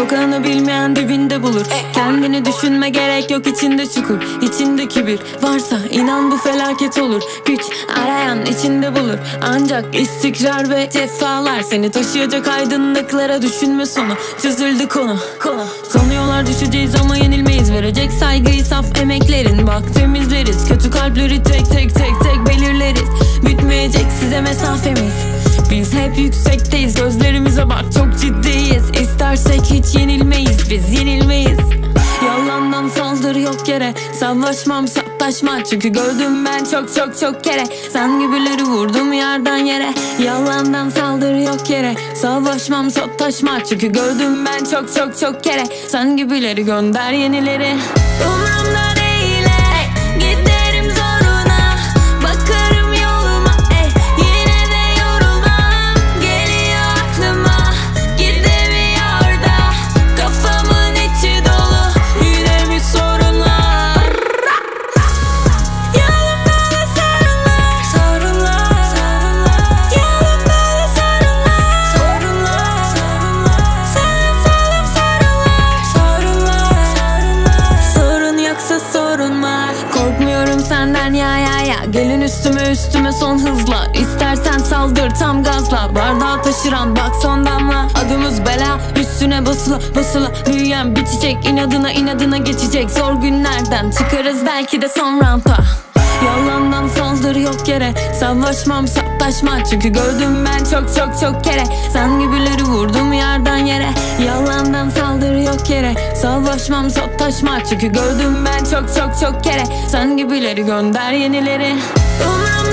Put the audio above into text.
Sokağını bilmeyen dibinde bulur. Kendini düşünme gerek yok içinde çukur. İçinde kibir Varsa inan bu felaket olur. Güç arayan içinde bulur. Ancak istikrar ve cefalar Seni taşıyacak aydınlıklara düşünme sonu. Çözüldü konu Konu. Sanıyorlar düşeceğiz ama yenilmeyiz. Verecek saygıyı saf emeklerin. Bak temizleriz. Kötü kalpleri tek tek tek tek belirleriz. Bitmeyecek size mesafemiz. Biz hep yüksekteyiz. Ciddiyiz İstersek hiç yenilmeyiz biz yenilmeyiz. Yalandan saldırı yok yere. Savaşmam sataşma Çünkü gördüm ben çok çok çok kere. Sen gibileri vurdum yerden yere. Yalandan saldırı yok yere. Savaşmam sataşma Çünkü gördüm ben çok çok çok kere. Sen gibileri gönder yenileri. Umrumda senden ya ya ya. Gelin üstüme üstüme son hızla. İstersen saldır tam gazla. Bardağı taşıran bak son damla. Adımız bela üstüne basıla basıla Büyüyen bitecek inadına inadına geçecek. Zor günlerden çıkarız belki de son rampa Yalandan saldırı yok yere. Savaşmam sataşma Çünkü gördüm ben çok çok çok kere. Sen gibileri vurdum yerden yere. Yalandan saldırı yok yere. Savaşmam sataşma Çünkü gördüm ben çok çok çok kere. Sen gibileri gönder yenileri. Umrumda